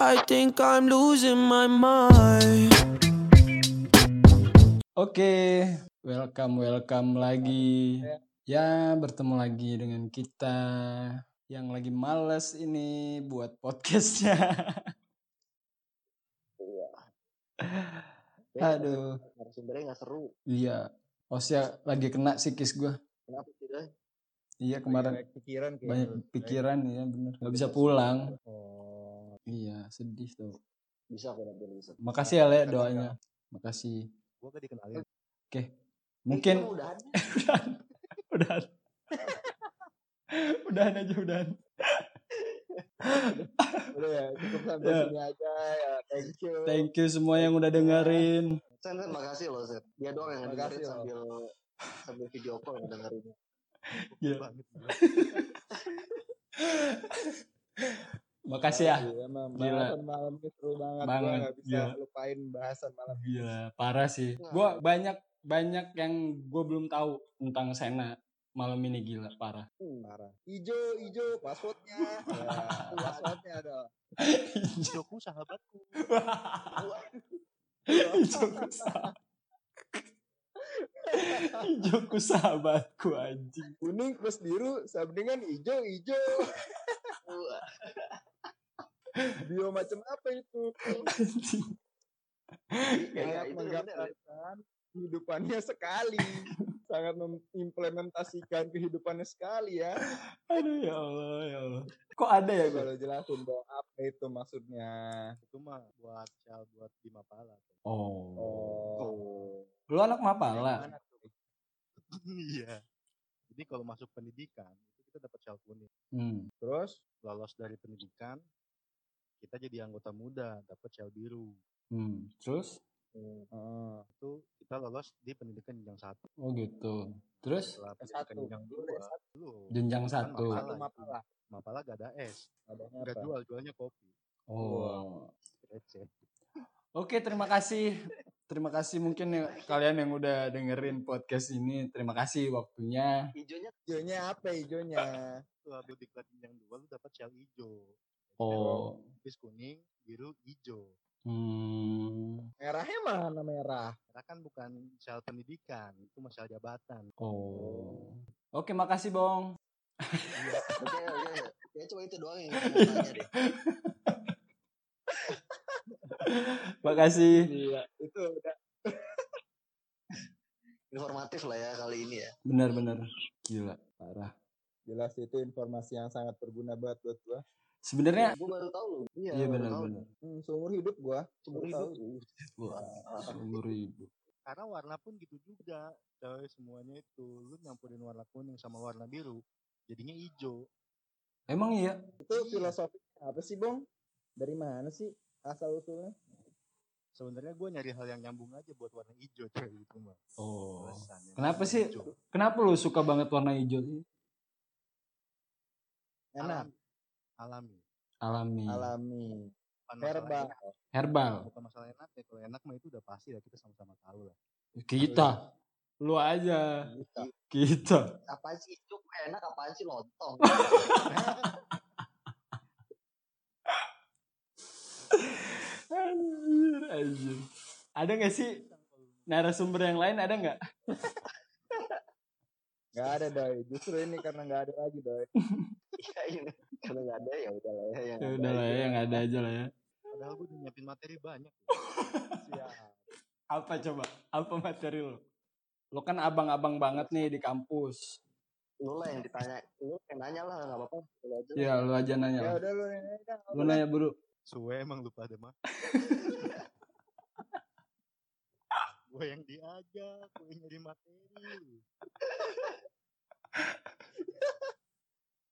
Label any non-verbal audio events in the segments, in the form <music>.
I think I'm losing my mind. Oke, welcome welcome lagi. Ya, bertemu lagi dengan kita yang lagi males ini buat podcastnya. Aduh, narasumbernya nggak seru iya. Osya lagi kena psikis gue. kenapa tidak Iya kemarin Banyak pikiran kayak banyak pikiran ya bener. Gak bisa pulang. Oh, Iya, sedih tuh. bisa kok nanti bisa Makasih ya Le doanya. Makasih. gua gak dikenalin. Oke. Mungkin Itu udah ada. udahan. Udahan. udahan aja udahan. Udah ya, cukup sampai Ya. sini aja ya. Thank you. Thank you semua yang udah dengerin. Sen, Sen, makasih loh Sen dia doang yang dengerin sambil sambil video call yang dengerin Gila. <laughs> Makasih ya. Iya, Gila. bahasan malam ini seru banget. Banget, Gua gak bisa gila. lupain bahasan malam ini. Gila, parah sih. Gua banyak banyak yang gue belum tahu tentang Sena malam ini gila parah. Parah. Ijo, ijo, passwordnya. <laughs> Ya, passwordnya dong. Joku sahabatku. <laughs> Ijoku sahabat. <laughs> Ijoku sahabatku anjing. Kuning plus biru, sama dengan ijo, ijo. <laughs> Bio macam apa itu? ya, ya, bener. menggambarkan kehidupannya sekali. <laughs> Sangat mengimplementasikan kehidupannya sekali ya. Aduh ya Allah ya Allah. Kok ada ya gue? Kalau jelasin dong apa itu maksudnya. Itu mah buat shal buat di Mapala. Oh. Oh. Lu anak Mapala. Mana tuh? Iya. Jadi kalau masuk pendidikan itu kita dapat shal kuning. Hmm. Terus Lolos dari pendidikan kita jadi anggota muda dapat shal biru. Hmm. Terus? Eh, Itu kita lolos di pendidikan jenjang satu. Oh gitu. Terus Setelah S1. pendidikan jenjang dua, S1. lu jenjang kan satu. Mapala itu. Mapala. Mapala gak ada es. Adanya Gak apa? jual, jualnya kopi. Oh. Receh. Oke, terima kasih. Terima kasih mungkin ya, kalian yang udah dengerin podcast ini. Terima kasih waktunya. hijaunya Ijonya apa ijonya? Setelah lu diklat jenjang dua lu dapat shal hijau. Oh. Habis kuning, biru, hijau. Hmm. Merahnya mana merah? Karena kan bukan shal pendidikan, itu masalah jabatan. Oh. Oke, makasih, Bong. oke oke ya cuma itu doang yang <laughs> deh Makasih. Iya, itu udah informatif lah ya kali ini ya Benar-benar. Gila, parah. jelas itu informasi yang sangat berguna buat buat gua. Sebenarnya gue baru tahu loh iya, iya baru tahu. benar-benar. Hmm, seumur hidup gua. Seumur hidup. Wah, seumur hidup. Karena warna pun gitu juga. Coy, semuanya itu. Lu nyampurin warna kuning sama warna biru. Jadinya hijau. Emang iya? Itu filosofi apa sih, Bong? Dari mana sih asal usulnya? Sebenarnya gue nyari hal yang nyambung aja buat warna hijau coy itu mah. Oh. Alasannya. Kenapa sih? Hijau. Kenapa lu suka banget warna hijau sih? Enak, Alami. Alami. alami, Bukan herbal. enak. Herbal. Bukan masalah enak ya. Kalau enak mah itu udah pasti lah. Kita sama-sama tahu lah. Kita. Lu aja. Gitu. Kita. apaan sih hijau enak apaan sih lontong Anjir, anjir. Ada gak sih narasumber yang lain ada nggak? Gak ada, Doi. Justru ini karena gak ada lagi, Doi. iya <laughs> ini kalau nggak ada ya udah lah ya yang Ya ada udah lah aja. ya, yang ada aja lah ya. Padahal gue udah nyiapin materi banyak. Siap. Apa coba? Apa materi lo? Lo kan abang-abang banget nih di kampus. lu lah yang ditanya lu yang nanya lah nggak apa-apa lu aja Ya lu aja nanya. Ya udah lu kan. Lu nanya buru. Suwe emang lupa ada mah. <laughs> gue yang diajak, gue yang nyari materi.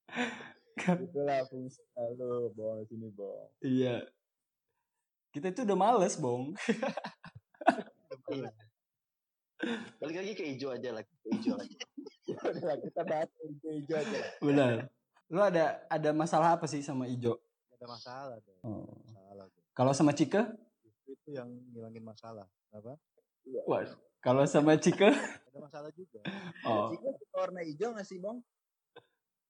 <laughs> Itulah fungsi lu, Bong. Sini, Bong. Iya. Kita itu udah males, Bong. Iya. balik lagi ke hijau aja lah ke hijau lagi Ya udah lah, kita bahas hijau aja. Benar. Lu ada ada masalah apa sih sama Ijo? Gak ada masalah dong. Oh. Masalah tuh. Kalau sama Cike? Justru itu yang ngilangin masalah. Kenapa? Wah, kalau sama Cike? Gak ada masalah juga. Oh. Suka warna hijau nggak sih, Bong?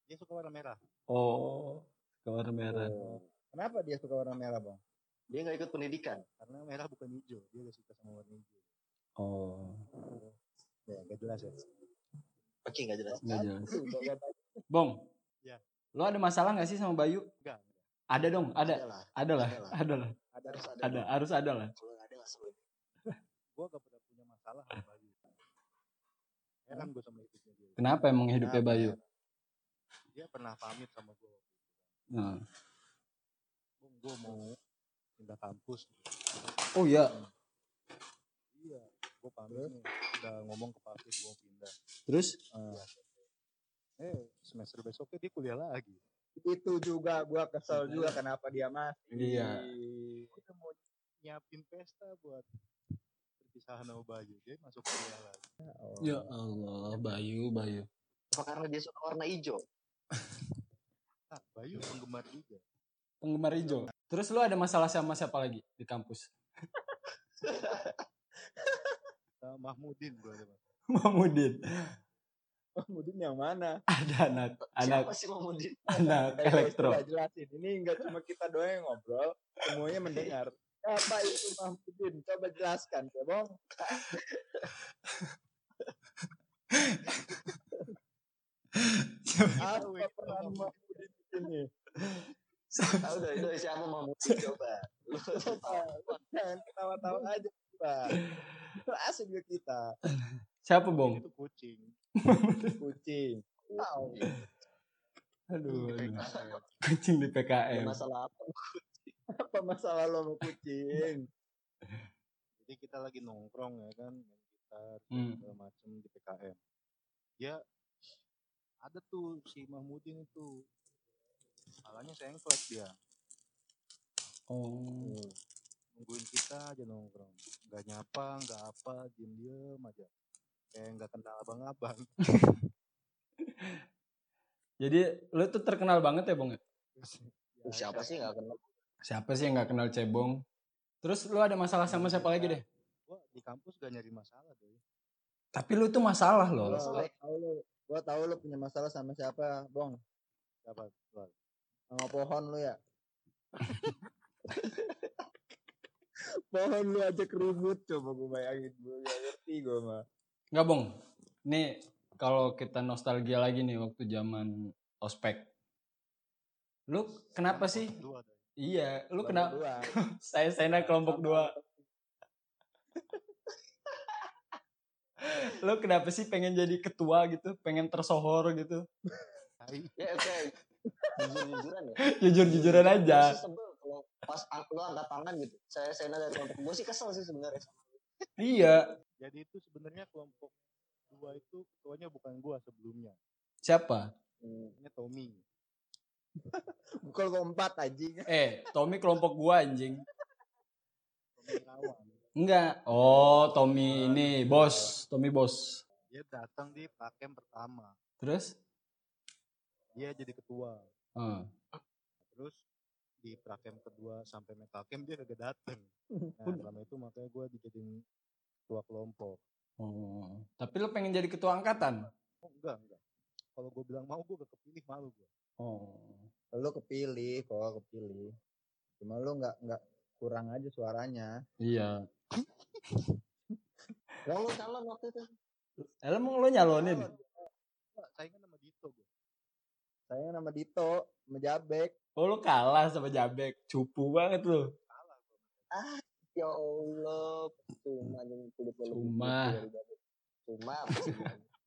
Dia suka warna merah. Oh. Ke warna merah. Oh. Kenapa dia suka warna merah, Bang? Dia nggak ikut pendidikan. Karena merah bukan hijau. Dia gak suka sama warna hijau. Oh, Ya, gak jelas ya. Oke nggak jelas. nggak jelas. Gak tahu. Bong. Ya. Lo ada masalah nggak sih sama Bayu? Enggak. Ada dong, ada. Ada lah, Ada lah. ada Harus ada. Ada, harus ada lah. Ada sebut. Gue gak pernah punya masalah sama Bayu. Heran gue sama hidupnya dia. Kenapa emang hidupnya? Bayu? Dia pernah pamit sama gue. Nah. Bung, gue mau pindah kampus. Oh iya, Iya. Gue pamit nih. Udah ngomong ke Pavis gue pindah. terus? Eh, semester besoknya dia kuliah lagi. Itu juga gua kesel juga kenapa dia masih. Iya. Gue udah mau nyiapin pesta buat perpisahan sama Bayu. Dia masuk kuliah lagi. Oh. Ya Allah, Bayu, Bayu. Apa karena dia suka warna hijau? Nah, <laughs> Bayu penggemar juga. Penggemar hijau. Terus lu ada masalah sama siapa lagi di kampus? Sama <laughs> Mahmudin gue ada masalah. <laughs> Mamudin. Mudin yang mana? Ada anak, anak, Siapa sih Mamudin? anak elektro. jelasin. Ini enggak cuma kita doang yang ngobrol, semuanya mendengar. Apa itu Mahmudin? Coba jelaskan, ya, Bang. Apa di sini? <laughs> Tahu udah itu siapa Mamudin coba. Lu Coba, jangan ketawa-tawa aja, Pak. Asik juga kita. Siapa, Bong? Itu kucing. <laughs> Kucing. Tahu. Aduh, aduh. Kucing di ada PKM. masalah apa? Apa masalah lo sama kucing? <laughs> Jadi kita lagi nongkrong ya kan, gitar, Hmm. segala macem di PKM. Dia ada tuh si Mahmudin itu. Salahnya sengklek dia. Oh, Nungguin kita aja nongkrong. Gak nyapa, gak apa, diem-diem aja. Kayak gak kenal abang-abang. <laughs> jadi lu tuh terkenal banget ya, Bong? ya? Uh, siapa sih nggak kenal? Siapa sih yang nggak kenal Cebong? Terus lu ada masalah sama siapa lagi deh? Gua di kampus gak nyari masalah deh. Tapi lu tuh masalah loh. Gua tahu lu punya masalah sama siapa, Bong? Siapa? Bang? Sama pohon lu ya. <laughs> pohon lu aja keribut coba gue bayangin gue gak ngerti gue mah. Nggak, Bong. Nih, kalau kita nostalgia lagi nih waktu zaman ospek. Lu kenapa sih? Dua. Iya, lu kenapa? <laughs> Saya Sena kelompok dua. <laughs> Lu kenapa sih pengen jadi ketua gitu? Pengen tersohor gitu? Ya oke. Jujur-jujuran ya. Jujur-jujuran aja. Gue sih sebel kalau pas lu angkat tangan gitu. Saya Sena dari kelompok gue sih kesel sih sebenarnya. Iya. Jadi itu sebenarnya kelompok dua itu ketuanya bukan gua sebelumnya. Siapa? Hmm. Namanya Tommy. Bukan keempat anjing. Eh, Tommy kelompok gua anjing. Tommy Rawan. Enggak. Oh, Tommy ini bos, Tommy bos. Dia datang di prakem pertama. Terus? Dia jadi ketua. Oh. Terus di prakem kedua sampai metakem dia kagak dateng. Nah, selama itu makanya gue dijadiin ketua kelompok. Oh. Tapi lu pengen jadi ketua angkatan? Oh enggak, enggak. Kalau gue bilang mau, gue gak kepilih, malu gue. Oh. Lu kepilih, kok kepilih. Cuma lu nggak nggak kurang aja suaranya. Iya. Yang lu calon waktu itu. Emang lu nyalonin? Saingan sama Dito gue. Saya nama Dito, sama Jabek. Oh, lu kalah sama Jabek. Cupu banget lu. Kalah gue. Ya Allah. Cuma yang kulit lu lebih Cuma. Cuma apa sih?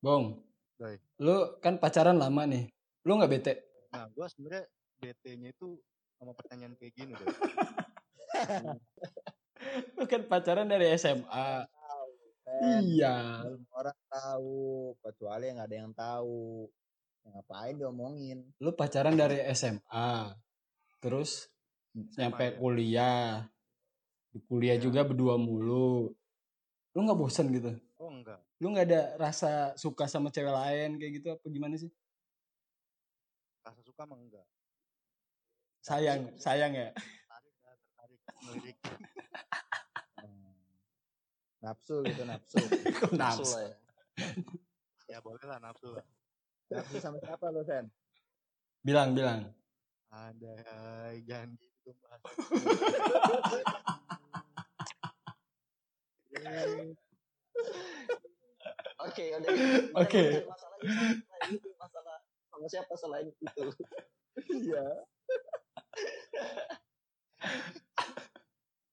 Bong. Doi. Lu kan pacaran lama nih. Lu nggak bete? Nah, gue sebenarnya BT-nya itu sama pertanyaan kayak gini <laughs> kan pacaran dari SMA. Kan, Iya. orang tahu, kecuali yang ada yang tahu. Ya, ngapain diomongin? Lu pacaran dari SMA. Terus nyampe ya. kuliah. Di kuliah Iya. juga berdua mulu. Lu nggak bosen gitu? Oh enggak. Lu nggak ada rasa suka sama cewek lain kayak gitu apa gimana sih? Rasa suka mah enggak. Sayang, sayang ya. Tertarik ya, tertarik. <laughs> Nafsu gitu, nafsu. <laughs> Nafsu ya. Ya boleh lah nafsu lah. nafsu sama siapa lu, Sen? Bilang, bilang. Ada, jangan gitu bahas. Eh, <laughs> Oke, udah. Oke. Itu masalah sama siapa selain itu? Iya.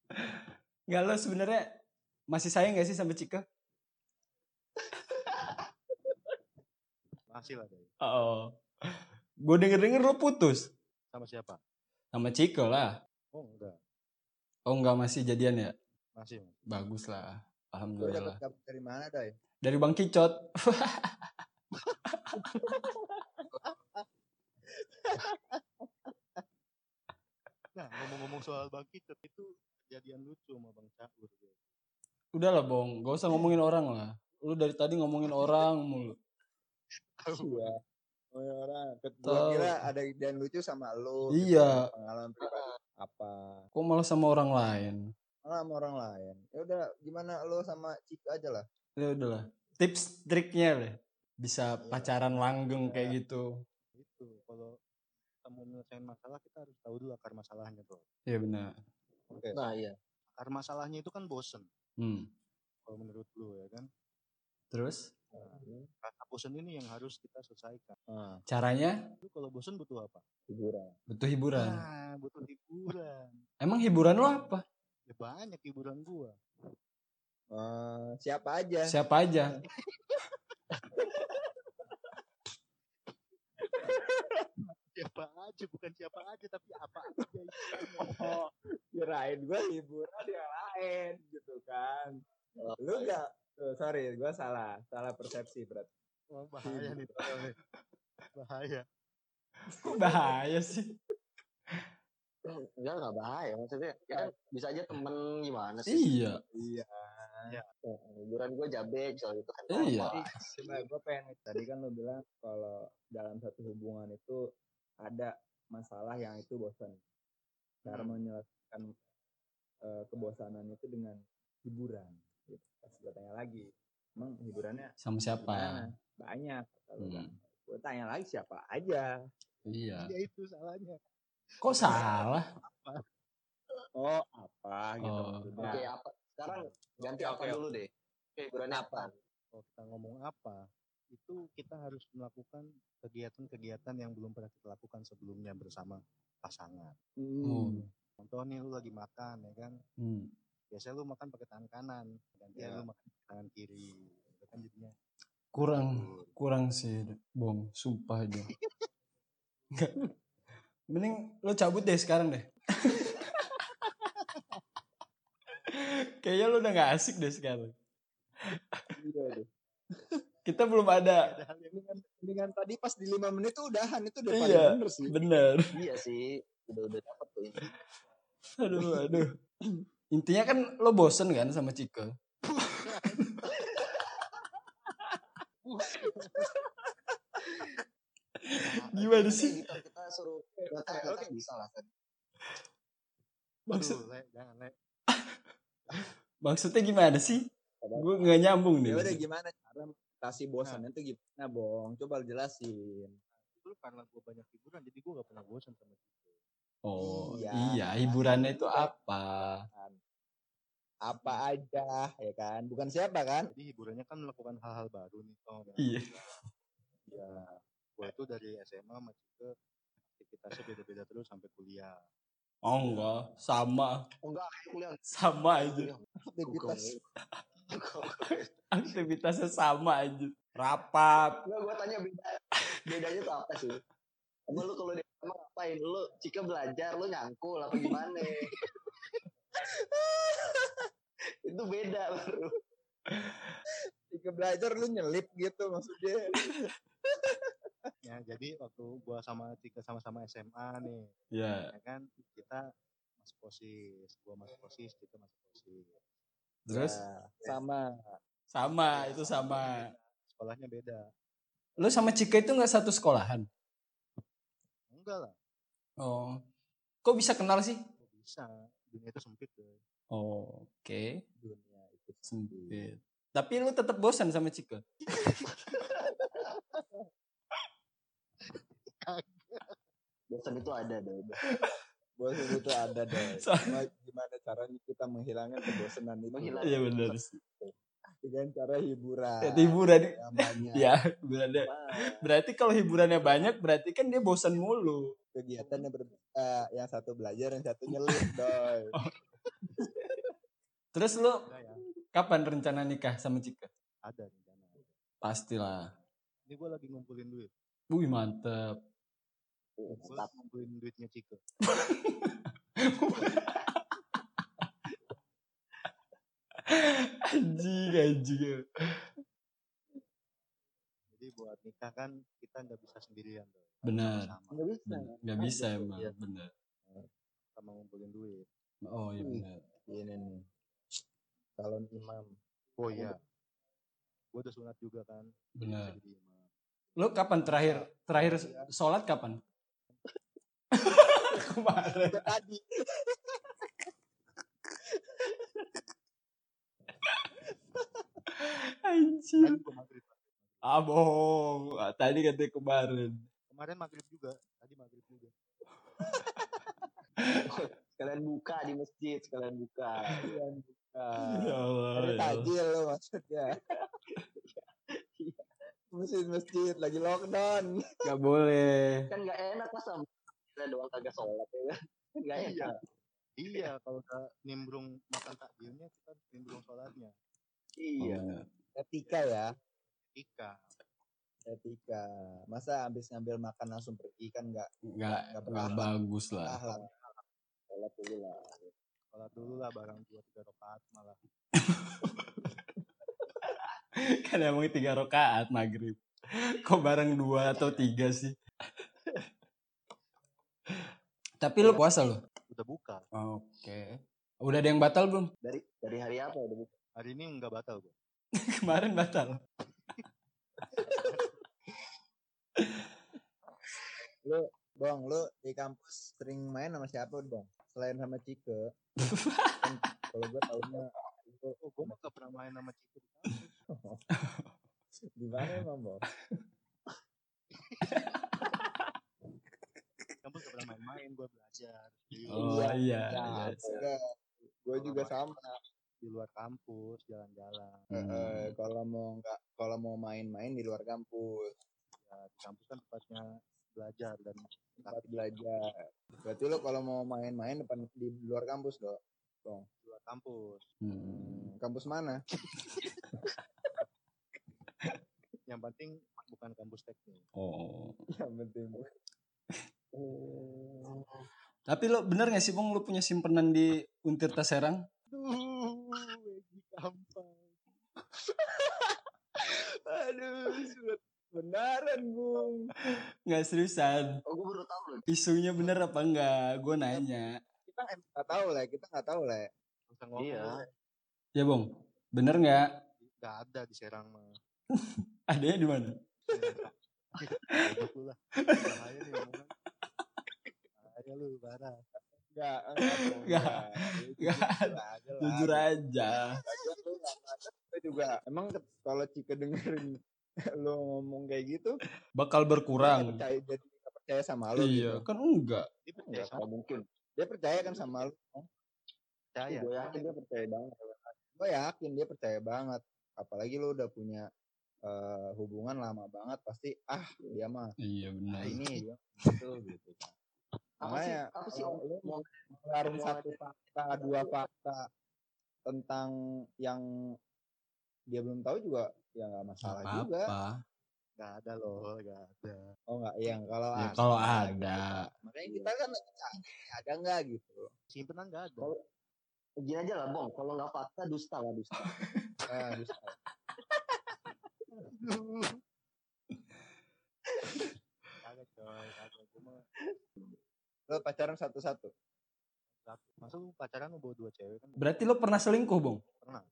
<laughs> Enggak lo sebenarnya masih sayang gak sih sama Cika? Masih lah deh. Oh. Gue denger-denger lo putus Sama siapa? sama Cika lah. Oh enggak, Oh enggak masih jadian ya? masih. Mas. Bagus lah. Alhamdulillah. dari mana, Dai? Dari Bang Kicot. Nah ngomong-ngomong soal Bang Kicet itu kejadian lucu sama Bang Caur. Gitu. Udah lah Bong, gak usah ngomongin orang lah. Lu dari tadi ngomongin orang mulu. Iya. Oh ya orang. Tahu. kira ada ide lucu sama lu. Iya. Pengalaman pribadi apa? Kok malah sama orang lain? Malah sama orang lain. Ya udah, gimana lu sama Cika aja lah. Ya udahlah. Tips triknya lah. Bisa pacaran langgeng kayak gitu. Itu kalau kita mau menyelesaikan masalah kita harus tahu dulu akar masalahnya tuh. Iya benar. Oke. Nah, iya. Akar masalahnya itu kan bosen. Hmm. Kalau menurut lu ya kan. Terus Rasa bosen ini yang harus kita selesaikan. Nah, caranya Lu kalau bosen butuh apa? hiburan. butuh hiburan. Nah, butuh hiburan. Emang hiburan lo apa? Ya banyak hiburan gua. Eh, siapa aja? Siapa aja? <laughs> <laughs> Siapa aja, bukan siapa aja, tapi apa aja itu. Oh, kirain gue hiburan yang lain gitu kan. Lu enggak Tuh, sorry, gue salah, salah persepsi berarti. Wah, bahaya nih. Bahaya. Kok bahaya sih? Enggak, enggak bahaya. Maksudnya, ya bisa aja temen gimana sih? Iya. Iya. Eh, Hiburan gue jabe, soal itu kan. Iya. Coba gue pengen tadi kan lu bilang kalau dalam satu hubungan itu ada masalah yang itu bosan. Cara Hmm. menyelesaikan eh, kebosanan itu dengan hiburan. Gitu. Pas gue tanya lagi, emang hiburannya Sama siapa? gimana? Banyak. Hmm. Gue tanya lagi siapa aja. Iya. Ya itu salahnya. Kok salah? Oh apa gitu Oh. Oke, apa? Sekarang ganti Oke, apa oke. dulu deh? Oke, hiburannya apa? Kalau kita ngomong apa, itu kita harus melakukan kegiatan-kegiatan yang belum pernah kita lakukan sebelumnya bersama pasangan. Hmm. Contoh nih lu lagi makan ya kan, Hmm. biasanya lu makan pakai tangan kanan, gantian Ya. lu makan pakai tangan kiri. Itu kan jadinya Kurang kurang sih, Bong. Sumpah aja. Enggak. Mending lo cabut deh sekarang deh. <laughs> Kayaknya lo udah gak asik deh sekarang. Iya deh. Kita belum ada. yang Mendingan, mendingan tadi pas di lima menit tuh udahan itu udah paling Iya. bener sih. Bener. Iya sih, udah udah dapet tuh ini. Aduh, aduh. Intinya kan lo bosen kan sama Cika. Gimana sih? Kita, kita suruh ngetek-ngetek bisa lah kan. Maksud, Aduh, Le, jangan le. maksudnya gimana sih? Gue gak nyambung Ya deh. udah gimana cara mengatasi bosan itu gimana, Bong? Coba jelasin. Itu karena gue banyak hiburan, jadi gue gak pernah bosan sama itu. Oh Iya. iya, hiburannya itu apa? Apa aja, ya kan? Bukan siapa kan? Jadi hiburannya kan melakukan hal-hal baru nih. Kan? Iya. Ya, gue itu dari SMA masih ke aktivitasnya beda-beda terus sampai kuliah. Oh enggak, sama, Oh enggak, kuliah. sama aja. Aktivitas. <laughs> Aktivitasnya sama aja. Rapat. Enggak, gue tanya beda. Bedanya tuh apa sih? Emang lu kalau di emang ngapain? Lu Cika belajar, lu nyangkul apa gimana? <laughs> itu beda baru. Ketika belajar lu nyelip gitu maksudnya. <laughs> Ya, jadi waktu gue sama Cika sama-sama SMA nih, Ya, ya kan kita masuk posis, gue masuk posis, kita masuk posis. Terus Ya, sama. sama, itu sama. Sekolahnya beda. Lu sama Cika itu nggak satu sekolahan? Enggak lah, Oh. Kok bisa kenal sih? kok bisa. Dunia itu sempit deh. Oh, Oke, Dunia itu sempit. Tapi lu tetap bosan sama Cika? <laughs> Bosan itu ada deh. Bosan itu ada deh. <laughs> Cuma gimana caranya kita menghilangkan kebosanan itu? Menghilangkan. Iya benar sih. Dengan cara hiburan. Ya, hiburan. Yang banyak. Ya, berarti, berarti kalau hiburannya banyak berarti kan dia bosan mulu. Kegiatan yang ber, eh, yang satu belajar, yang satu nyelip, <laughs> doi. Terus lu ya, kapan rencana nikah sama Cika? ada rencana. Pastilah. Ini gue lagi ngumpulin duit. Wih mantep. Gue ngumpulin duitnya Cike. Anjing, anjing. Jadi buat nikah kan kita nggak bisa sendirian tuh. Benar. Nggak bisa. Benar. Nggak bisa emang, Iya. benar. sama ngumpulin duit. Oh iya Wih. benar. Ini nih. Calon imam. Oh iya. Gue udah sunat juga kan. Benar. bisa jadi imam. Lu kapan terakhir terakhir sholat kapan? Kemarin. Tadi. Gue maghrib. Ah bohong. Ah, Tadi katanya kemarin. Kemarin maghrib juga. Tadi maghrib juga. <laughs> Sekalian buka di masjid, sekalian buka. Yang buka. Ya Allah. Ada ya tajil lo maksudnya. <laughs> Masjid-masjid lagi lockdown. Gak boleh. Kan nggak enak sama kita doang kagak sholat ya <laughs> nggak Iya. enak. Iya, kalau udah nimbrung makan takjilnya, kita nimbrung sholatnya. Iya. Oh, Etika ya. Ika. Etika. Masa habis ngambil makan langsung pergi kan nggak Nggak Nggak bagus lah. Sholat dulu lah. Sholat dulu lah barang dua tiga rakaat malah. <laughs> kan emang tiga rakaat maghrib. Kok bareng dua atau tiga sih? Tapi lu puasa lu? Udah buka. Oke. Udah ada yang batal belum? Dari dari hari apa udah buka? Hari ini nggak batal gue. <laughs> Kemarin batal. <laughs> Bang, lu di kampus sering main sama siapa dong? Selain sama Cike. kan, kalau gue taunya Oh, gue mah gak pernah main sama Cike di kampus. <laughs> di mana emang, Bang? Kampus gak pernah main-main, gue belajar. Di, Oh iya. Ya, iya. gue juga sama. di luar kampus, jalan-jalan. Hmm. kalau mau nggak kalau mau main-main di luar kampus, Ya, di kampus kan tempatnya belajar dan tempat belajar. Berarti lo kalau mau main-main depan di luar kampus dong. di luar kampus. Hmm. Kampus mana? Yang penting bukan kampus teknik. Oh. Yang penting. Tapi lo bener gak sih Bang lu punya simpenan di Untirta Serang? Duh, Egi gampang. <laughs> Aduh, surat benaran, Bung. Nggak seriusan. Oh gue baru tahu loh. Isunya bener apa enggak? Gue nanya. Kita nggak tahu lah, kita nggak tahu lah. Gak. Iya. Ya Bang, bener nggak? Gak ada di Serang mah. <laughs> Adanya di mana? Goblok lu <laughs> lah. Bahaya nih Bahaya lu, parah. Enggak, Nggak. <laughs> Nggak. Jujur aja. Gue juga emang kalau Cika dengerin <laughs> lo ngomong kayak gitu, Bakal dia berkurang. percaya jadi nggak percaya sama lo Iya, gitu. kan enggak. Dia percaya Nggak sama nggak mungkin. Dia percaya kan sama lo. percaya. Gue yakin dia percaya banget. Gue yakin dia percaya banget. Apalagi lo udah punya eh, hubungan lama banget, pasti ah dia mah Iya benar. nah ini <laughs> dia gitu gitu. Apa sih? Makanya Apa sih? Mau ngeluarin satu fakta, dua fakta tentang yang dia belum tahu juga ya nggak masalah Apa juga. apa? Gak ada loh, gak ada. Oh nggak, iya kalau Ya, ada. kalau gitu. ada. Makanya kita kan ada nggak gitu. Simpenan gak ada. Kalau- Gini aja lah, Bong. Kalau nggak fakta, dusta lah dusta. Nah, bisa. Kagak coy, kagak. Gue mah Lo pacaran satu-satu. Masa lu pacaran lu bawa dua cewek kan? Berarti lo pernah selingkuh, Bang? Pernah.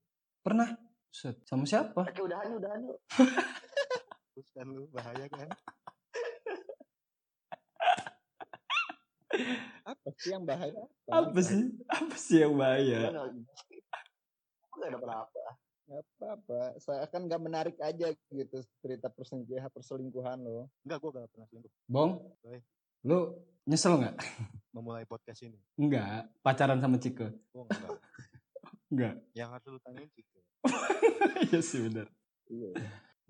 Pernah? Set. Sama siapa? Oke, udahan udahan yuk. <laughs> Terus kan lu bahaya kan? Apa sih yang bahaya? Apa sih? Apa sih yang bahaya? nggak ada apa-apa. Gak apa-apa. Saya kan nggak menarik aja gitu cerita perselingkuhan perselingkuhan lo. Enggak, gue gak pernah selingkuh. Bong? Lu nyesel nggak? Memulai podcast ini. Enggak. Pacaran sama Cike? Gue enggak. Enggak. <laughs> Yang harus lu tanyain Cike. <laughs> Iya sih benar. Iya.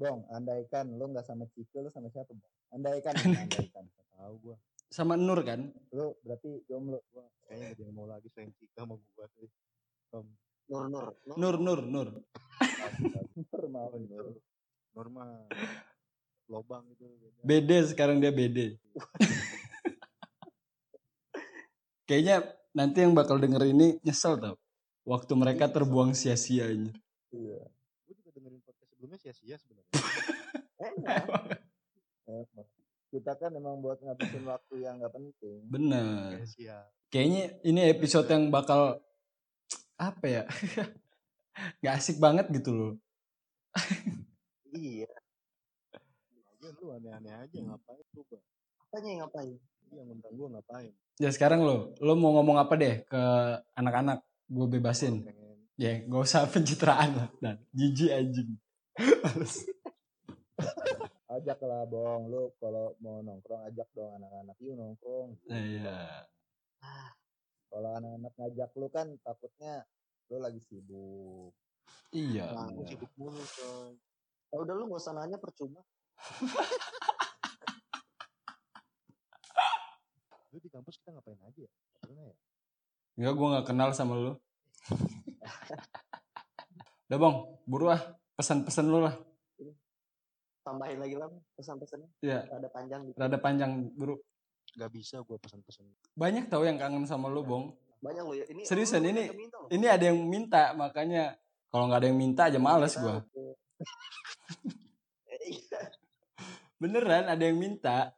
Bong, andaikan lu nggak sama Cike, lu sama siapa, Bong? Andaikan, <laughs> andaikan. Tahu gue. Sama Nur kan? Lu berarti jomblo. Gua kayaknya gak mau lagi selain Cike sama gue sih. Om, Nur Nur. Nur, Nur, Nur. Nur mau oh, Nur. itu. Lobang itu beda. BD sekarang dia BD. Kayaknya nanti yang bakal denger ini nyesel tau. Waktu mereka terbuang sia-sianya. Iya. Gue juga dengerin podcast sebelumnya sia-sia sebenarnya. <laughs> Enak. Kita kan emang buat ngabisin waktu yang nggak penting. Bener. Sia-sia. Kayaknya ini episode yang bakal apa ya? <laughs> Gak asik banget gitu loh. Iya. Aja lu aneh-aneh aja ngapain Bang? Apanya yang ngapain? Iya ngundang gue ngapain? Ya sekarang lo, lo mau ngomong apa deh ke anak-anak? Gue bebasin. Ya gak usah <laughs> pencitraan lah. Dan jijik anjing. <laughs> Ajak lah, Bong. Lu kalau mau nongkrong, ajak dong anak-anak. Yuk nongkrong. Iya. Kalau anak-anak ngajak lu kan takutnya lu lagi sibuk. Iya. Nah, sibuk mulu coy. Oh, udah lu gak usah nanya percuma. <laughs> Lu di kampus kita ngapain aja ya? Gak Pernah ya? Enggak, gue gak kenal sama lo. Udah bang, buru ah. Pesan-pesan lo lah. Tambahin lagi lah pesan-pesannya. Ya, Ada panjang gitu. rada panjang buru. Gak bisa gue pesan-pesan. Banyak tau yang kangen sama lo, Bong. Banyak lo ya. Ini Seriusan, lu ini- yang minta loh. Ini ada yang minta, makanya kalau nggak ada yang minta aja males gua. Eh, Iya. <laughs> Beneran ada yang minta.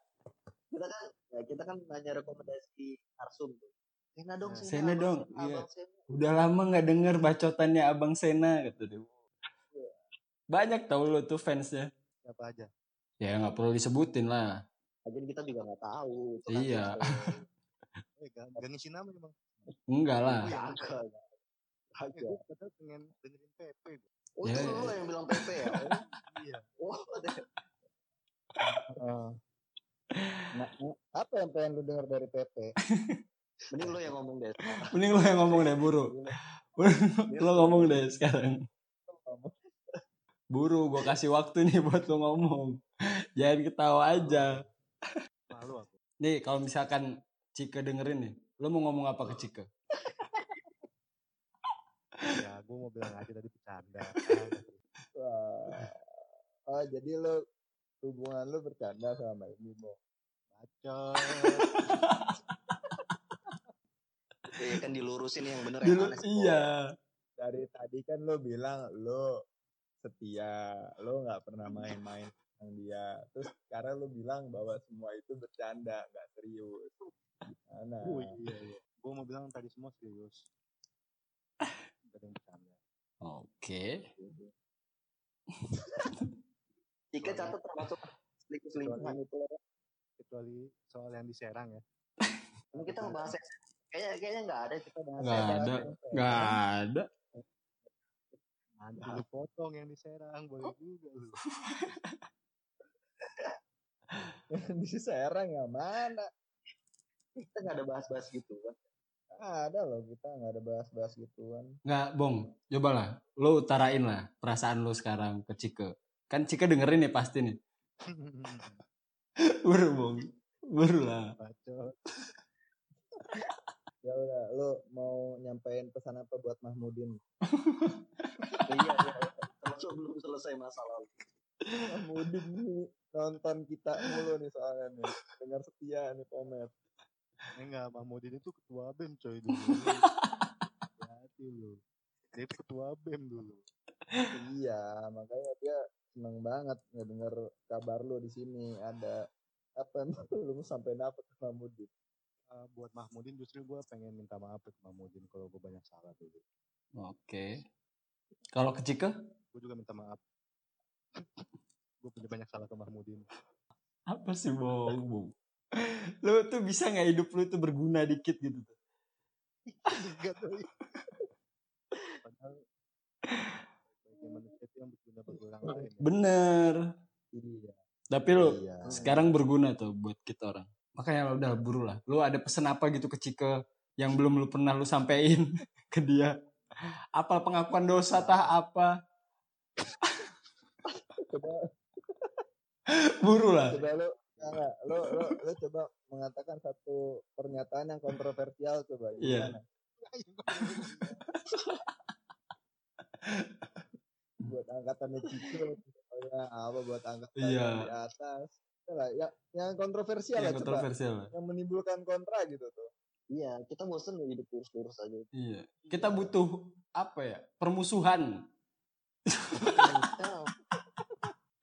Kita kan ya kita kan nanya rekomendasi Arsum tuh. Sena dong, Nah, Sena Abang dong, Sena, iya. Abang Sena. Udah lama nggak denger bacotannya Abang Sena gitu deh. Banyak tau lo tuh fansnya. Siapa aja? Ya nggak perlu disebutin lah. Lagian kita juga nggak tahu. Itu kan Iya. <laughs> Eh gak, gak ngisi nama emang. Enggak lah. Kagak. Kagak. gue padahal pengen dengerin PP. gua. Oh, Ya, itu ya. lu yang bilang PP ya? <laughs> Iya. Oh. Nah, nah, apa yang pengen lu denger dari PP? <laughs> Mending lu yang ngomong deh. Mending lo yang ngomong deh buru. lo ngomong deh sekarang. Buru, gue kasih waktu nih <laughs> buat lo ngomong. Jangan ketawa aja. Malu aku. Nih kalau misalkan Cika dengerin nih, lo mau ngomong apa ke Cika? Ya gue mau bilang aja tadi bercanda. Wah. Oh, jadi lu hubungan lu bercanda sama ini, Bong. Bacot. Iya kan dilurusin yang bener Dulu, yang mana sih, Bo? iya. Dari tadi kan lu bilang lu setia, lu nggak pernah main-main sama dia. Terus sekarang lu bilang bahwa semua itu bercanda, nggak serius. Gimana? Oh iya iya. Gue mau bilang tadi semua serius. Gak ada <laughs> Cika catat termasuk selingkuh-selingkuhan itu. ya. Kecuali soal yang di Serang ya. <laughs> Ini kita ngebahas kayaknya kayaknya nggak ada kita bahas Nggak ada. Nggak ada. Nanti potong yang di Serang. Boleh juga lu. <laughs> <laughs> di Serang yang mana? Kita nggak ada bahas-bahas gitu kan. Ada loh kita nggak ada bahas-bahas gituan. Nggak, Bong. Cobalah. Lo utarain lah perasaan lo sekarang ke Cika. Kan Cika dengerin nih pasti nih. <laughs> Buru, Bong. Buru lah. Bacot. Ya udah, lu mau nyampein pesan apa buat Mahmudin? <laughs> iya, iya. Termasuk belum selesai masalah. Mahmudin nih nonton kita mulu nih soalnya nih. Dengar setia nih komet. Enggak, Mahmudin itu ketua BEM coy dulu. <laughs> Hati lu. Dia itu ketua BEM dulu. Iya, makanya dia seneng banget ngedenger kabar lu di sini ada apa emang <laughs> lu sampein apa ke Mahmudin? Eh, buat Mahmudin justru gue pengen minta maaf ke Mahmudin kalau gue banyak salah dulu. Oke. Kalau ke Cika? Gue juga minta maaf. gue punya banyak salah ke Mahmudin. Apa sih, Bong? Bong? Lo tuh bisa nggak hidup lu tuh berguna dikit gitu? Enggak tuh. Padahal sebagai manusia itu yang berguna bagi orang lain. ya. Bener. Iya. Tapi lo Iya. sekarang berguna tuh buat kita orang. makanya udah buru lah lu ada pesan apa gitu ke Cike yang belum lu pernah lu sampein <laughs> ke dia apa pengakuan dosa tah apa coba buru lah coba lu enggak lu lu lu coba mengatakan satu pernyataan yang kontroversial coba Iya. gimana <laughs> buat angkatannya Ciko ya apa buat angkatan Iya. di atas Itulah, ya yang kontroversial lah yang coba kontroversial lah yang menimbulkan kontra gitu tuh Iya, kita bosen hidup lurus-lurus aja. iya kita butuh apa ya permusuhan Kita-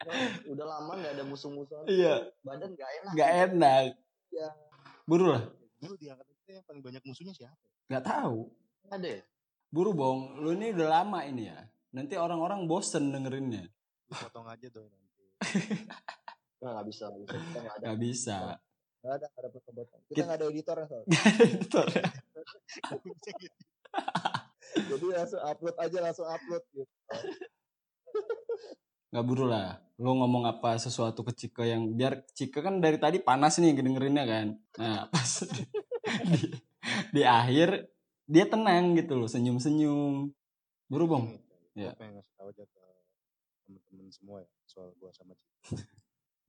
<laughs> udah lama nggak ada musuh-musuhan. iya Badan nggak enak. nggak enak Iya. buru lah Dulu di angkatan kita yang paling banyak musuhnya siapa? nggak tahu Ada ya? buru bong lu ini udah lama ini ya nanti orang-orang bosen dengerinnya potong aja doi nanti. <laughs> Nggak, nggak bisa, nggak bisa. Kita nggak ada. nggak bisa nggak ada nggak ada potong-potong kita nggak ada editor soalnya <laughs> Editor ya. Bisa gitu. jadi langsung upload aja langsung upload gitu <laughs> nggak buru lah lu ngomong apa sesuatu ke Cike yang biar Cike kan dari tadi panas nih dengerinnya kan nah pas di, di akhir dia tenang gitu loh senyum senyum buru bong Iya. Gue pengen ngasih tahu aja ke temen-temen semua ya soal gua sama Cika. <laughs>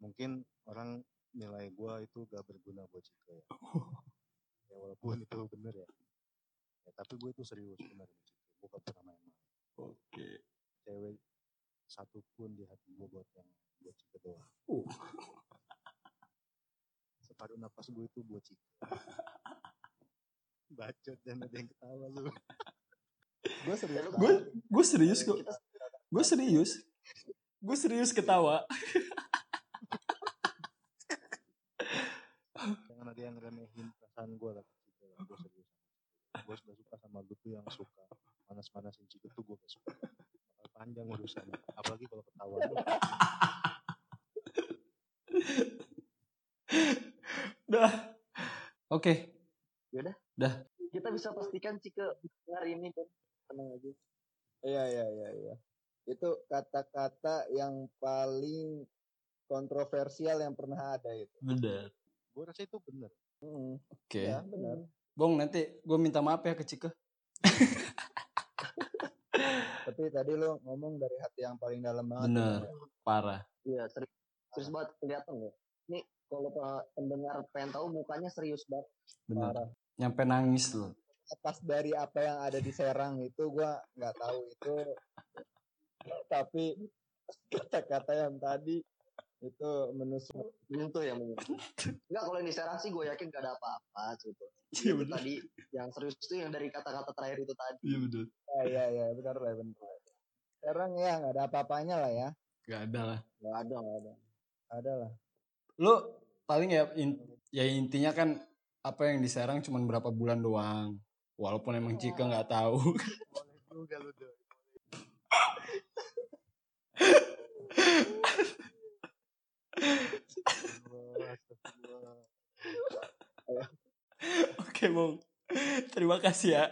Mungkin orang nilai gua itu gak berguna buat Cika ya. <laughs> ya walaupun itu bener ya. ya tapi gue itu serius bener sama Cika. Gue gak pernah main-main. oke Cewek satu pun di hati gue buat yang buat Cika doang. Uh. <laughs> Separuh napas gue itu buat Cika. Bacot dan ada yang ketawa lu. Gue serius gue gue serius kok gue serius gue serius ketawa Jangan ada yang remehin perasaan gue lah. Gue serius. Gue sudah suka sama lu tuh yang suka panas-panasin Cika tuh gue gak suka. Panjang urusannya. Apalagi kalau ketahuan. dah oke kita bisa pastikan Cike hari ini kan tenang aja. iya iya iya iya itu kata-kata yang paling kontroversial yang pernah ada itu bener gue rasa itu bener. Mm, oke ya benar bong nanti gue minta maaf ya ke Cike <laughs> tapi tadi lu ngomong dari hati yang paling dalam banget bener ya. parah Iya, serius, serius banget kelihatan loh. Nih kalau pe- pendengar pengen tahu mukanya serius banget. bener Parah. nyampe nangis loh lepas dari apa yang ada di Serang itu gua nggak tahu itu tapi kata-kata yang tadi itu menusuk Menyentuh ya menyentuh. Enggak kalau yang di Serang sih gue yakin gak ada apa-apa gitu. Iya, Itu bener. tadi yang serius itu yang dari kata-kata terakhir itu tadi. iya bener ah, iya iya benar lah benar Serang ya nggak ada apa-apanya lah ya gak ada lah Gak ada, gak ada. ada lah lu paling ya in- ya intinya kan apa yang diserang cuma berapa bulan doang walaupun emang Cika nggak tahu Boleh lu doi. Oke bang terima kasih ya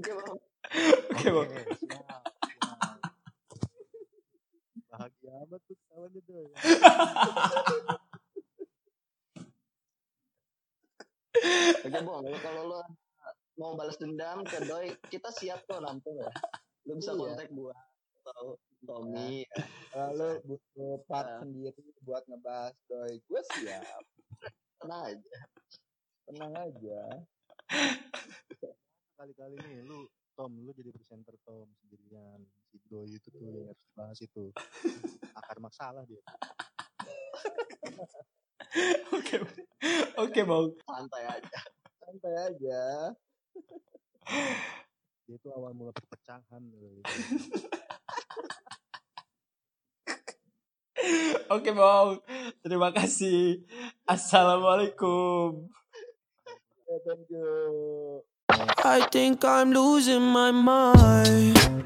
Oke bang. oke siap. Bahagia amat tuh ketawanya doi. Oke bang, kalau lo mau balas dendam ke Doi, kita siap kok nampung ya. Lo bisa Iya. kontak gua atau Tommy. lalu butuh part Nah. sendiri buat ngebahas doi gue siap Tenang aja. tenang aja <laughs> Kali-kali nih lu Tom, lu jadi presenter Tom sendirian. Si Doi itu tuh yang harus dibahas itu. Akar masalah dia. <laughs> oke oke bang Santai aja. Santai aja <laughs> Dia itu awal mula perpecahan. Doi. <laughs> oke bang terima kasih assalamualaikum thank you I think I'm losing my mind.